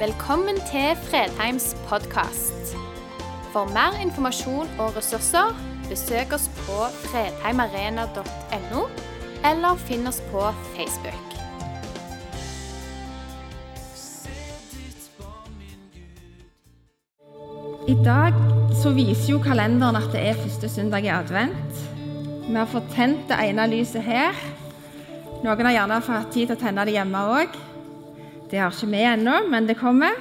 Velkommen til Fredheims podkast. For mer informasjon og ressurser, besøk oss på fredheimarena.no, eller finn oss på Facebook. I dag så viser jo kalenderen at det er første søndag i advent. Vi har fått tent det ene lyset her. Noen har gjerne fått tid til å tenne det hjemme òg. Det har ikke vi ennå, men det kommer.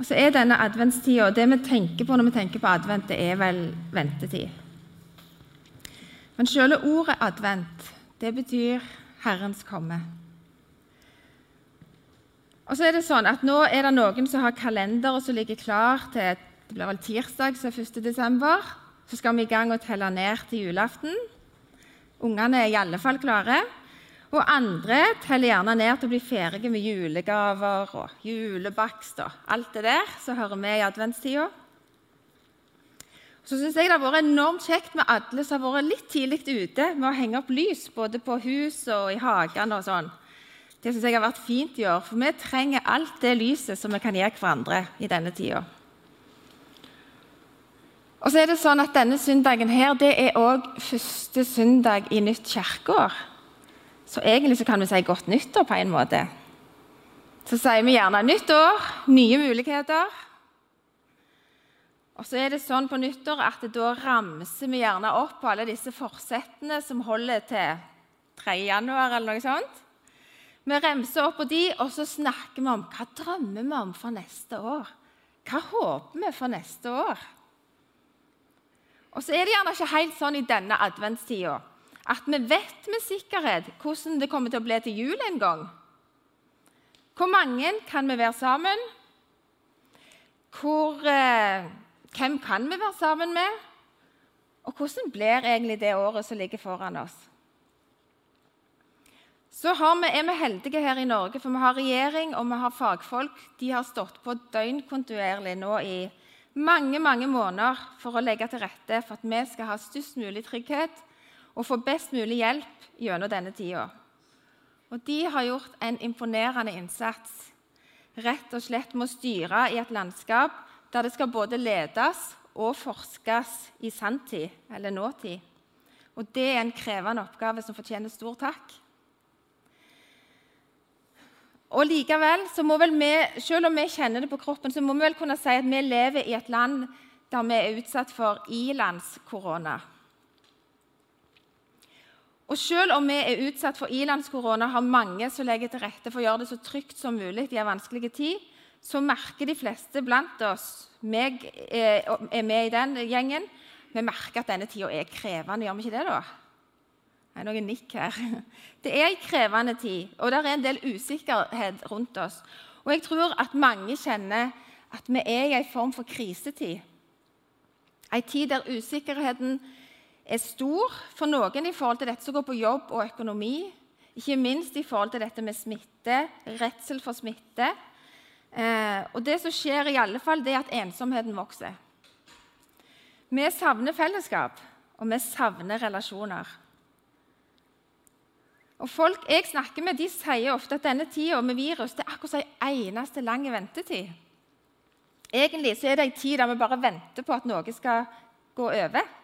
Og så er denne adventstida Det vi tenker på når vi tenker på advent, det er vel ventetid. Men selve ordet advent, det betyr Herrens komme. Og så er det sånn at Nå er det noen som har kalendere som ligger klar til det blir vel tirsdag, så 1. desember. Så skal vi i gang og telle ned til julaften. Ungene er i alle fall klare. Og andre teller gjerne ned til å bli ferdige med julegaver og julebakst og alt det der som hører med i adventstida. Så syns jeg det har vært enormt kjekt med alle som har vært litt tidlig ute med å henge opp lys både på hus og i hagene og sånn. Det syns jeg har vært fint i år, for vi trenger alt det lyset som vi kan gi hverandre i denne tida. Og så er det sånn at Denne søndagen her, det er òg første søndag i nytt kirkeår. Så egentlig så kan vi si godt nyttår på en måte. Så sier vi gjerne nytt år, nye muligheter. Og så er det sånn på nyttår at da ramser vi gjerne opp på alle disse forsettene som holder til 3. januar eller noe sånt. Vi remser opp på de, og så snakker vi om hva drømmer vi om for neste år. Hva håper vi for neste år? Og så er det gjerne ikke helt sånn i denne adventstida at vi vet med sikkerhet hvordan det kommer til å bli til jul en gang. Hvor mange kan vi være sammen? Hvor, eh, hvem kan vi være sammen med? Og hvordan blir egentlig det året som ligger foran oss? Så vi, er vi heldige her i Norge, for vi har regjering og vi har fagfolk. De har stått på døgnkontinuerlig nå i mange mange måneder for å legge til rette for at vi skal ha størst mulig trygghet og få best mulig hjelp gjennom denne tida. Og de har gjort en imponerende innsats, rett og slett med å styre i et landskap der det skal både ledes og forskes i sanntid, eller nåtid. Og det er en krevende oppgave som fortjener stor takk. Og likevel, vi, Selv om vi kjenner det på kroppen, så må vi vel kunne si at vi lever i et land der vi er utsatt for ilandskorona. Og selv om vi er utsatt for ilandskorona, har mange som legger til rette for å gjøre det så trygt som mulig i en vanskelig tid, så merker de fleste blant oss meg eh, er med i den gjengen, vi merker at denne tida er krevende. Gjør vi ikke det, da? Det er noen nikk her. Det er en krevende tid, og det er en del usikkerhet rundt oss. Og jeg tror at mange kjenner at vi er i en form for krisetid. En tid der usikkerheten er stor for noen i forhold til dette som går på jobb og økonomi. Ikke minst i forhold til dette med smitte, redsel for smitte. Eh, og det som skjer, i alle fall, det er at ensomheten vokser. Vi savner fellesskap, og vi savner relasjoner. Og Folk jeg snakker med, de sier ofte at denne tida med virus det er akkurat en eneste lang ventetid. Egentlig så er det en tid der vi bare venter på at noe skal gå over.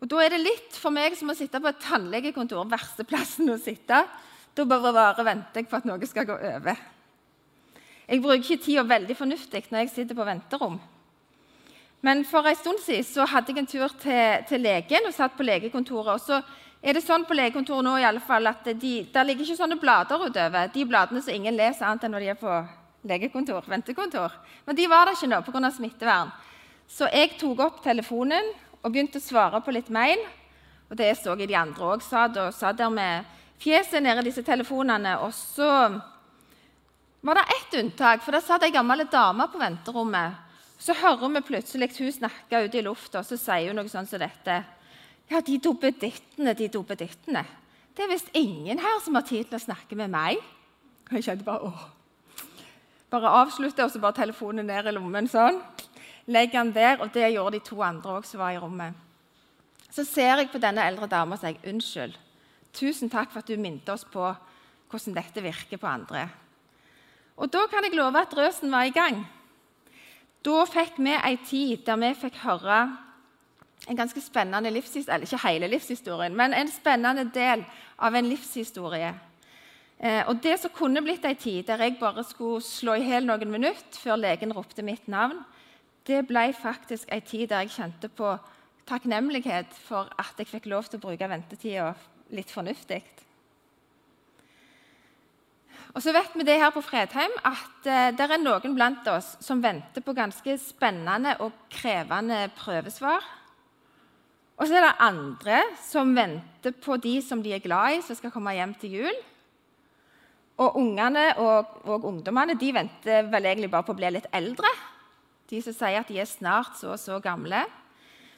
Og Da er det litt for meg som å sitte på et tannlegekontor, verste plassen å sitte. Da bare, bare venter jeg på at noe skal gå over. Jeg bruker ikke tida veldig fornuftig når jeg sitter på venterom. Men for en stund siden så hadde jeg en tur til, til legen og satt på legekontoret. og så er det sånn på legekontoret nå i alle fall at de, der ligger ikke sånne blader utover. De bladene som ingen leser annet enn når de er på legekontor, ventekontor. Men de var der ikke nå pga. smittevern. Så jeg tok opp telefonen og begynte å svare på litt mail. Og det så jeg de andre òg sa. og satt der med fjeset nede i disse telefonene. Og så var det ett unntak, for der satt ei gammel dame på venterommet. Så hører vi plutselig hun snakke ute i lufta, og så sier hun noe sånn som dette. Ja, de duppedittene, de duppedittene. Det er visst ingen her som har tid til å snakke med meg. Jeg kjente bare åh. Bare avslutte, og så bare telefonen ned i lommen sånn. Legg han der, og det gjorde de to andre òg som var i rommet. Så ser jeg på denne eldre dama og sier unnskyld. Tusen takk for at du minte oss på hvordan dette virker på andre. Og da kan jeg love at røsen var i gang. Da fikk vi ei tid der vi fikk høre en ganske spennende livshistorie Eller ikke hele livshistorien, men en spennende del av en livshistorie. Eh, og Det som kunne blitt ei tid der jeg bare skulle slå i hjel noen minutter før legen ropte mitt navn, det ble faktisk ei tid der jeg kjente på takknemlighet for at jeg fikk lov til å bruke ventetida litt fornuftig. Og så vet vi det her på Fredheim at eh, det er noen blant oss som venter på ganske spennende og krevende prøvesvar. Og så er det andre som venter på de som de er glad i, som skal komme hjem til jul. Og ungene og, og ungdommene de venter vel egentlig bare på å bli litt eldre. De som sier at de er snart så og så gamle.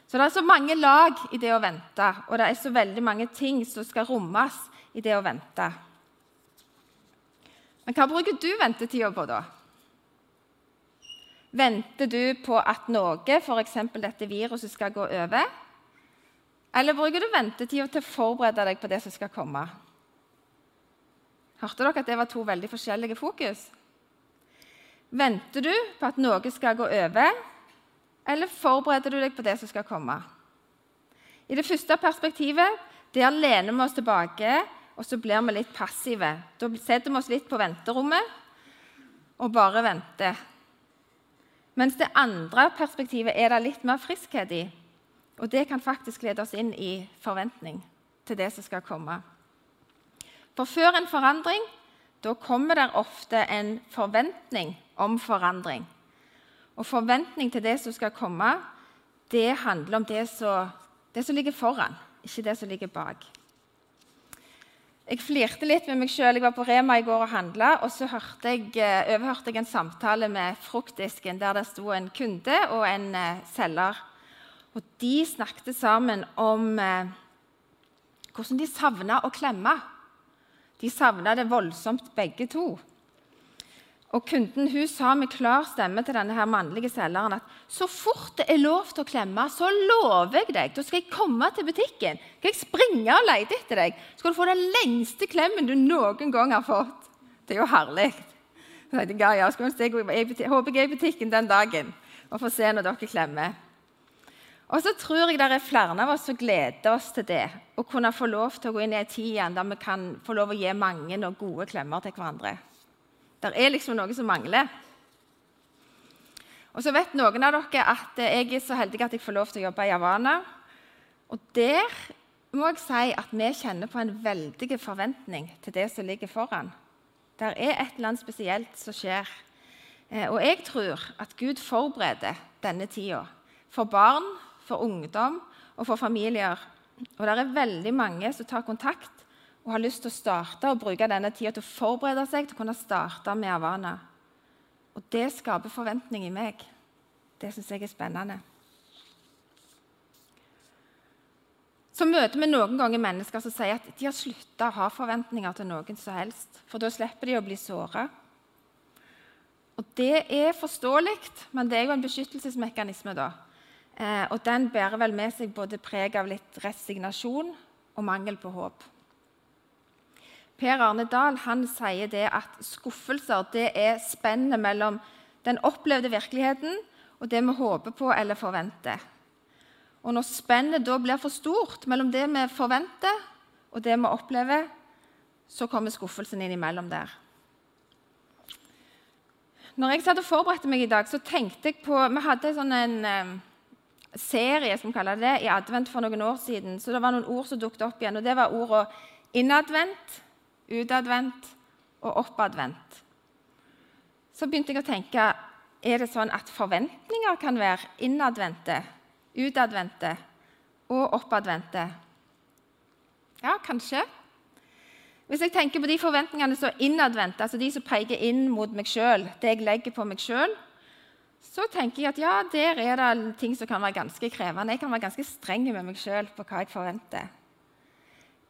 Så det er så mange lag i det å vente, og det er så veldig mange ting som skal rommes i det å vente. Men hva bruker du ventetida på, da? Venter du på at noe, f.eks. dette viruset, skal gå over? Eller bruker du ventetida til å forberede deg på det som skal komme? Hørte dere at det var to veldig forskjellige fokus? Venter du på at noe skal gå over, eller forbereder du deg på det som skal komme? I det første perspektivet der lener vi oss tilbake og så blir vi litt passive. Da setter vi oss litt på venterommet og bare venter. Mens det andre perspektivet er det litt mer friskhet i. Og det kan faktisk lede oss inn i forventning til det som skal komme. For før en forandring da kommer det ofte en forventning om forandring. Og forventning til det som skal komme, det handler om det som, det som ligger foran, ikke det som ligger bak. Jeg flirte litt med meg sjøl. Jeg var på Rema i går og handla. Og så jeg, eh, overhørte jeg en samtale med fruktdisken der det sto en kunde og en uh, selger. Og De snakket sammen om uh, hvordan de savna å klemme. De savna det voldsomt, begge to. Og Kunden hun sa med klar stemme til denne her mannlige selgeren at så fort det er lov til å klemme, så lover jeg deg, da skal jeg komme til butikken. Skal jeg springe og lete etter deg. Så skal du få den lengste klemmen du noen gang har fått. Det er jo herlig. Så jeg, ja, ja, jeg, håper jeg er i butikken den dagen og får se når dere klemmer. Og så tror jeg det er flere av oss som gleder oss til det. Å kunne få lov til å gå inn i en tid igjen der vi kan få lov å gi mange og gode klemmer til hverandre. Det er liksom noe som mangler. Og så vet noen av dere at jeg er så heldig at jeg får lov til å jobbe i Havana. Og der må jeg si at vi kjenner på en veldig forventning til det som ligger foran. Det er et eller annet spesielt som skjer. Eh, og jeg tror at Gud forbereder denne tida for barn, for ungdom og for familier. Og det er veldig mange som tar kontakt og har lyst til å starte og bruke denne tida til å forberede seg til å kunne starte med Havana. Og det skaper forventning i meg. Det syns jeg er spennende. Så møter vi noen ganger mennesker som sier at de har slutta å ha forventninger til noen som helst, for da slipper de å bli såra. Og Det er forståelig, men det er jo en beskyttelsesmekanisme. da. Eh, og Den bærer vel med seg både preg av litt resignasjon og mangel på håp. Per Arne Dahl han sier det at skuffelser det er spennet mellom den opplevde virkeligheten og det vi håper på eller forventer. Og Når spennet da blir for stort mellom det vi forventer og det vi opplever, så kommer skuffelsen inn imellom der. Når jeg satt og forberedte meg i dag, så tenkte jeg på Vi hadde sånn en um, serie som kaller det, i advent for noen år siden. Så det var noen ord som dukket opp igjen. og Det var ordene innadvendt, utadvendt og oppadvendt. Så begynte jeg å tenke er det sånn at forventninger kan være innadvendte, utadvendte og oppadvendte. Ja, kanskje. Hvis jeg tenker på de forventningene som er innadvendte, altså de som peker inn mot meg sjøl, det jeg legger på meg sjøl, så tenker jeg at ja, der er det ting som kan være ganske krevende. Jeg kan være ganske streng med meg sjøl på hva jeg forventer.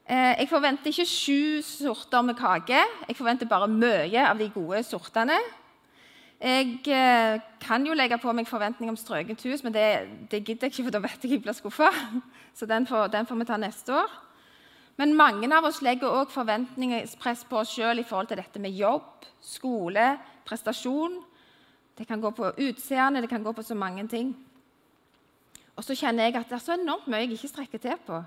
Eh, jeg forventer ikke sju sorter med kake. Jeg forventer bare mye av de gode sortene. Jeg eh, kan jo legge på meg forventning om strøkent hus, men det, det, gidder jeg ikke, for da vet jeg jeg blir skuffa. Så den får, den får, vi ta neste år. Men mange av oss legger òg forventningspress på oss sjøl i forhold til dette med jobb, skole, prestasjon. Det kan gå på utseende, det kan gå på så mange ting. Og så kjenner jeg at det er så enormt mye jeg ikke strekker til på.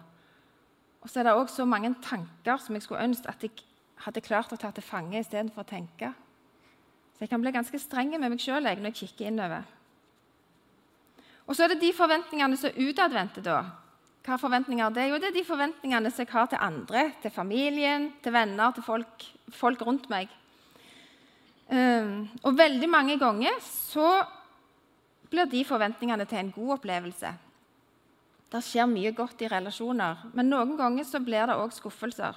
Og så er det òg så mange tanker som jeg skulle ønske at jeg hadde klart å ta til fange istedenfor å tenke. Så jeg kan bli ganske streng med meg sjøl når jeg kikker innover. Og så er det de forventningene som er utadvendte. da. Hva forventninger er det? Jo, det er de forventningene som jeg har til andre, til familien, til venner, til folk, folk rundt meg. Um, og veldig mange ganger så blir de forventningene til en god opplevelse. Det skjer mye godt i relasjoner, men noen ganger så blir det òg skuffelser.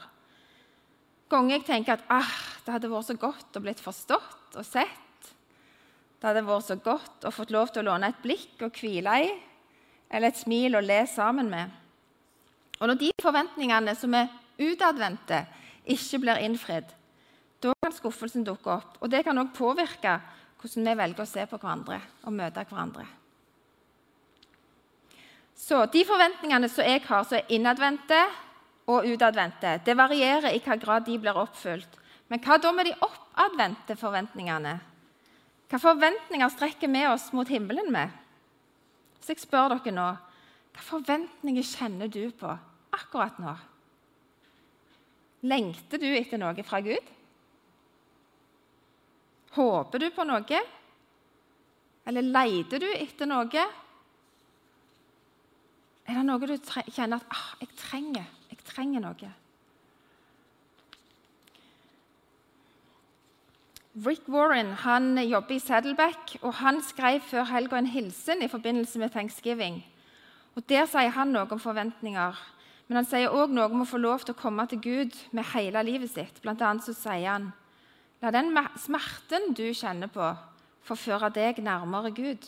Ganger jeg tenker at ah, det hadde vært så godt å blitt forstått og sett. Det hadde vært så godt å fått lov til å låne et blikk og hvile i eller et smil å le sammen med. Og Når de forventningene som er utadvendte, ikke blir innfridd, da kan skuffelsen dukke opp. Og Det kan òg påvirke hvordan vi velger å se på hverandre og møte hverandre. Så De forventningene som jeg har, som er innadvendte og utadvendte, det varierer i hvilken grad de blir oppfylt. Men hva da med de oppadvendte forventningene? Hvilke forventninger strekker vi oss mot himmelen med? Så jeg spør dere nå hvilke forventninger kjenner du på akkurat nå? Lengter du etter noe fra Gud? Håper du på noe? Eller leter du etter noe? Er det noe du kjenner at ah, jeg trenger, jeg trenger noe? Rick Warren han jobber i Saddleback, og han skrev før helga en hilsen i forbindelse med thanksgiving. Og Der sier han noe om forventninger, men han sier òg noe om å få lov til å komme til Gud med hele livet sitt. Blant annet så sier han La den smerten du kjenner på, forføre deg nærmere Gud.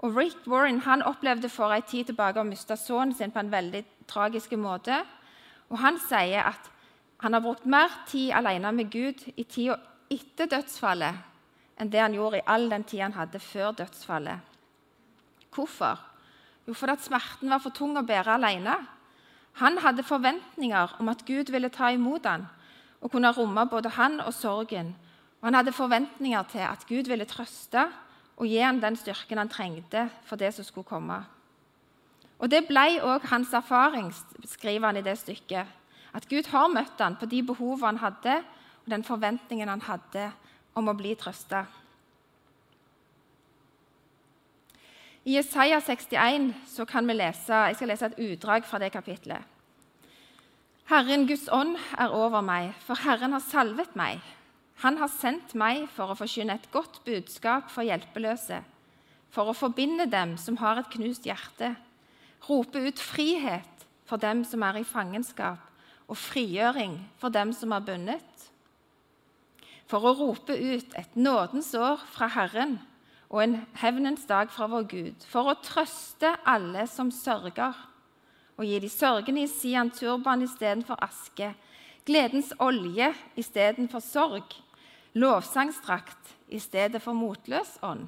Og Rick Warren han opplevde for en tid tilbake å miste sønnen sin på en veldig tragisk måte. Og Han sier at han har brukt mer tid alene med Gud i tida etter dødsfallet enn det han gjorde i all den tid han hadde før dødsfallet. Hvorfor? Jo, fordi at smerten var for tung å bære alene. Han hadde forventninger om at Gud ville ta imot ham og kunne romme både han og sorgen. Og han hadde forventninger til at Gud ville trøste og gi ham den styrken han trengte for det som skulle komme. Og Det ble òg hans erfaring, skriver han i det stykket. At Gud har møtt ham på de behovene han hadde, og den forventningen han hadde om å bli trøsta. I Isaiah 61 så kan vi lese, jeg skal lese et utdrag fra det kapitlet. Herren Guds ånd er over meg, for Herren har salvet meg. Han har sendt meg for å forkynne et godt budskap for hjelpeløse, for å forbinde dem som har et knust hjerte, rope ut frihet for dem som er i fangenskap, og frigjøring for dem som er bundet for å rope ut et nådens år fra Herren og en hevnens dag fra vår Gud, for å trøste alle som sørger, og gi de sørgende i Sian turban istedenfor aske, gledens olje istedenfor sorg, lovsangstrakt i stedet for motløs ånd.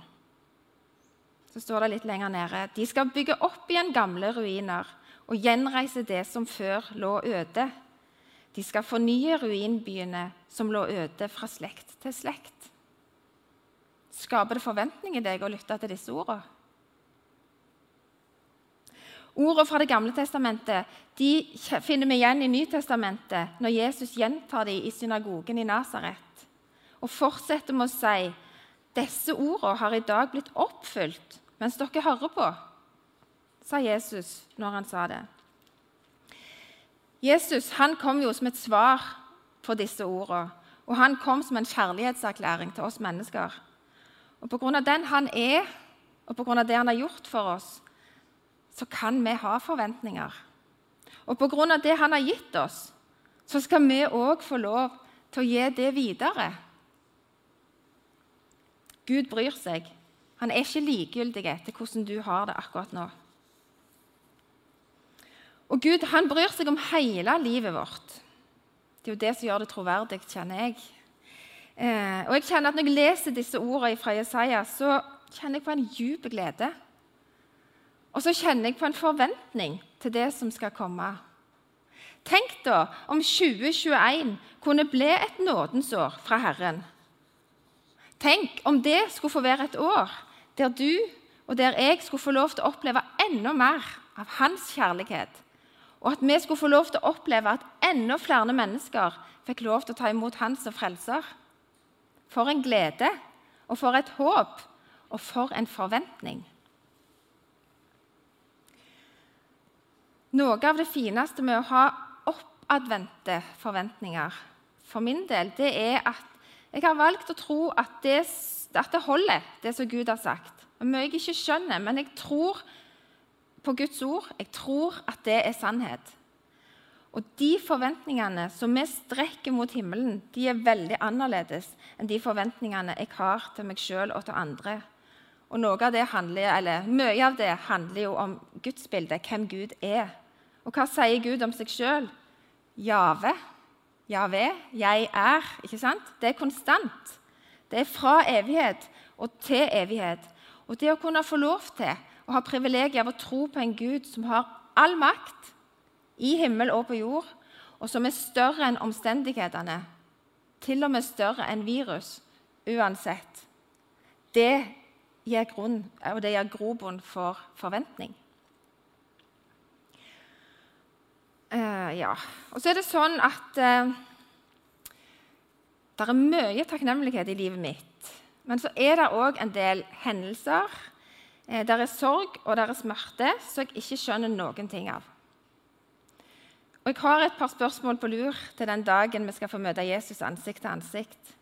Så står det litt lenger nede de skal bygge opp igjen gamle ruiner og gjenreise det som før lå øde. De skal fornye ruinbyene som lå øde fra slekt til slekt. Skaper det forventning i deg å lytte til disse ordene? Ordene fra Det gamle testamentet de finner vi igjen i Nytestamentet når Jesus gjentar dem i synagogen i Nasaret og fortsetter med å si disse ordene har i dag blitt oppfylt mens dere hører på, sa Jesus når han sa det. Jesus han kom jo som et svar på disse ordene, og han kom som en kjærlighetserklæring til oss mennesker. Og Pga. den han er, og pga. det han har gjort for oss, så kan vi ha forventninger. Og pga. det han har gitt oss, så skal vi òg få lov til å gi det videre. Gud bryr seg. Han er ikke likegyldig til hvordan du har det akkurat nå. Og Gud han bryr seg om hele livet vårt. Det er jo det som gjør det troverdig, kjenner jeg. Eh, og jeg kjenner at Når jeg leser disse ordene fra Jesaja, så kjenner jeg på en dyp glede. Og så kjenner jeg på en forventning til det som skal komme. Tenk da om 2021 kunne bli et nådens år fra Herren. Tenk om det skulle få være et år der du og der jeg skulle få lov til å oppleve enda mer av hans kjærlighet. Og at vi skulle få lov til å oppleve at enda flere mennesker fikk lov til å ta imot hans som frelser. For en glede, og for et håp, og for en forventning. Noe av det fineste med å ha oppadvendte forventninger for min del, det er at jeg har valgt å tro at det, at det holder, det som Gud har sagt. Mye jeg ikke skjønner, men jeg tror på Guds ord. Jeg tror at det er sannhet. Og de forventningene som vi strekker mot himmelen, de er veldig annerledes enn de forventningene jeg har til meg sjøl og til andre. Og av handler, Mye av det handler jo om gudsbildet, hvem Gud er. Og hva sier Gud om seg sjøl? Jave. Jave. Jeg er. Ikke sant? Det er konstant. Det er fra evighet og til evighet. Og det å kunne få lov til å ha privilegiet av å tro på en Gud som har all makt i himmel og på jord, og som er større enn omstendighetene, til og med større enn virus, uansett, det gir grunn, og det gir grobunn for forventning. Uh, ja. Og så er det sånn at uh, det er mye takknemlighet i livet mitt. Men så er det òg en del hendelser. Uh, der er sorg og der er smerte som jeg ikke skjønner noen ting av. Og Jeg har et par spørsmål på lur til den dagen vi skal få møte Jesus ansikt til ansikt.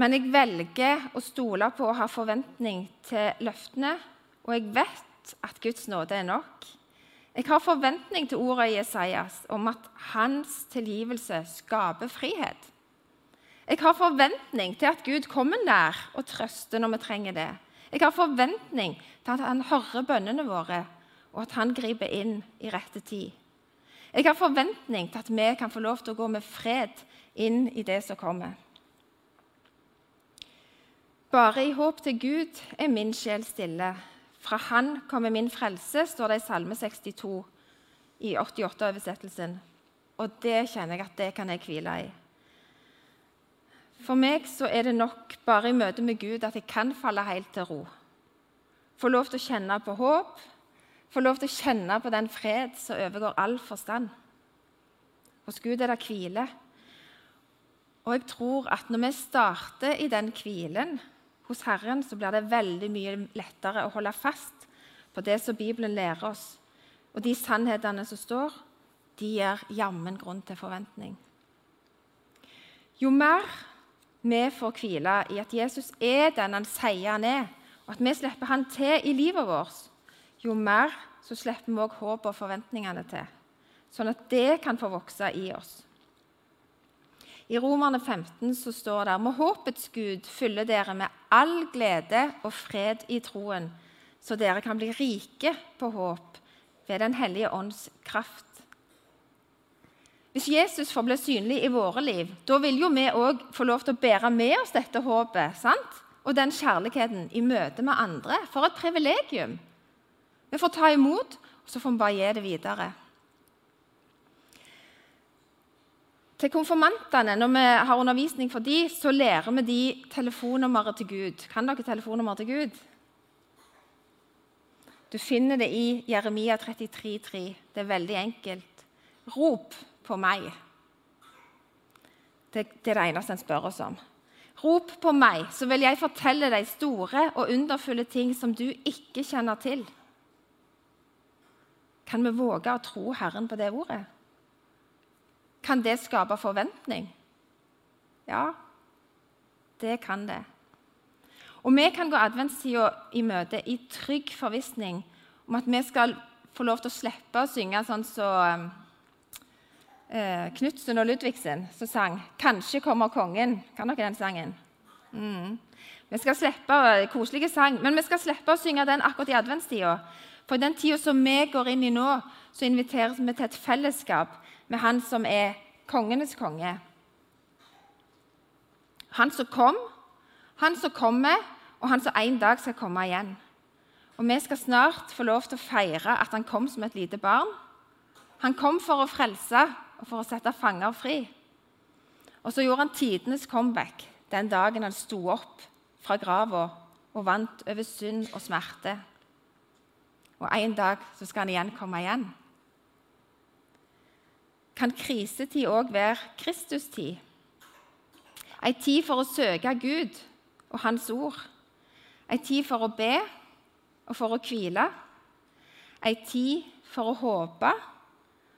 Men jeg velger å stole på og ha forventning til løftene, og jeg vet at Guds nåde er nok. Jeg har forventning til ordet Jesajas om at hans tilgivelse skaper frihet. Jeg har forventning til at Gud kommer nær og trøster når vi trenger det. Jeg har forventning til at han hører bønnene våre, og at han griper inn i rette tid. Jeg har forventning til at vi kan få lov til å gå med fred inn i det som kommer. Bare i håp til Gud er min sjel stille. Fra Han kommer min frelse, står det i Salme 62 i 88-oversettelsen. Og det kjenner jeg at det kan jeg hvile i. For meg så er det nok bare i møte med Gud at jeg kan falle helt til ro. Få lov til å kjenne på håp, få lov til å kjenne på den fred som overgår all forstand. Hos Gud er det hvile. Og jeg tror at når vi starter i den hvilen, hos Herren, så blir det veldig mye lettere å holde fast på det som Bibelen lærer oss. Og de sannhetene som står, de gir jammen grunn til forventning. Jo mer vi får hvile i at Jesus er den han sier han er, og at vi slipper han til i livet vårt, jo mer så slipper vi òg håpet og forventningene til, sånn at det kan få vokse i oss. I Romerne 15 så står det må håpets Gud fylle dere med all glede og fred i troen, så dere kan bli rike på håp ved Den hellige ånds kraft. Hvis Jesus får bli synlig i våre liv, da vil jo vi òg få lov til å bære med oss dette håpet sant? og den kjærligheten i møte med andre. For et privilegium! Vi får ta imot, og så får vi bare gi det videre. Til konfirmantene, når vi har undervisning for dem, så lærer vi de telefonnummeret til Gud. Kan dere telefonnummeret til Gud? Du finner det i Jeremia 33,3. Det er veldig enkelt. Rop på meg. Det, det er det eneste en spør oss om. Rop på meg, så vil jeg fortelle deg store og underfulle ting som du ikke kjenner til. Kan vi våge å tro Herren på det ordet? Kan det skape forventning? Ja, det kan det. Og vi kan gå adventstida i møte i trygg forvissning om at vi skal få lov til å slippe å synge sånn som så, eh, Knutsen og Ludvigsen som sang 'Kanskje kommer kongen'. Kan dere den sangen? Mm. Vi skal slippe koselige sang, men vi skal slippe å synge den akkurat i adventstida. For i den tida som vi går inn i nå, så inviteres vi til et fellesskap med Han som er kongenes konge. Han som kom, han som kommer, og han som en dag skal komme igjen. Og Vi skal snart få lov til å feire at han kom som et lite barn. Han kom for å frelse og for å sette fanger fri. Og så gjorde han tidenes comeback den dagen han sto opp fra grava og vant over synd og smerte. Og en dag så skal han igjen komme igjen. Kan krisetid òg være Kristustid? Ei tid for å søke Gud og Hans ord. Ei tid for å be og for å hvile. Ei tid for å håpe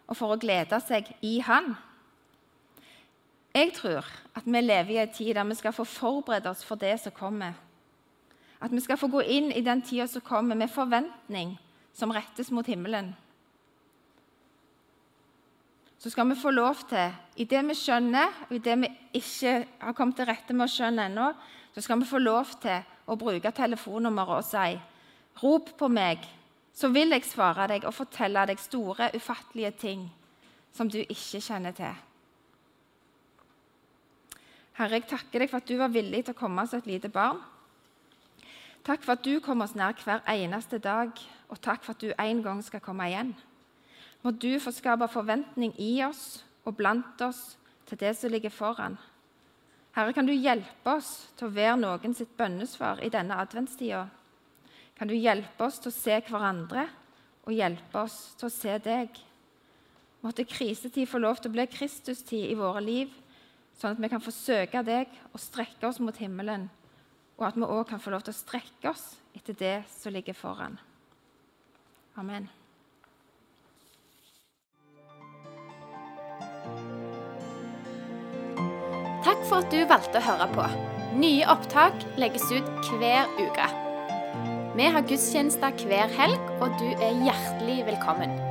og for å glede seg i Han. Jeg tror at vi lever i en tid der vi skal få forberede oss for det som kommer. At vi skal få gå inn i den tida som kommer, med forventning som rettes mot himmelen. Så skal vi få lov til, i det vi skjønner, og i det vi ikke har kommet til rette med å skjønne ennå, så skal vi få lov til å bruke telefonnummeret og si Rop på meg, så vil jeg svare deg og fortelle deg store, ufattelige ting som du ikke kjenner til. Herre, jeg takker deg for at du var villig til å komme som et lite barn. Takk for at du kom oss nær hver eneste dag, og takk for at du en gang skal komme igjen. Må du få skape forventning i oss og blant oss til det som ligger foran. Herre, kan du hjelpe oss til å være noen sitt bønnesvar i denne adventstida? Kan du hjelpe oss til å se hverandre og hjelpe oss til å se deg? Måtte krisetid få lov til å bli Kristustid i våre liv sånn at vi kan få søke deg og strekke oss mot himmelen, og at vi òg kan få lov til å strekke oss etter det som ligger foran. Amen. Takk for at du valgte å høre på. Nye opptak legges ut hver uke. Vi har gudstjenester hver helg, og du er hjertelig velkommen.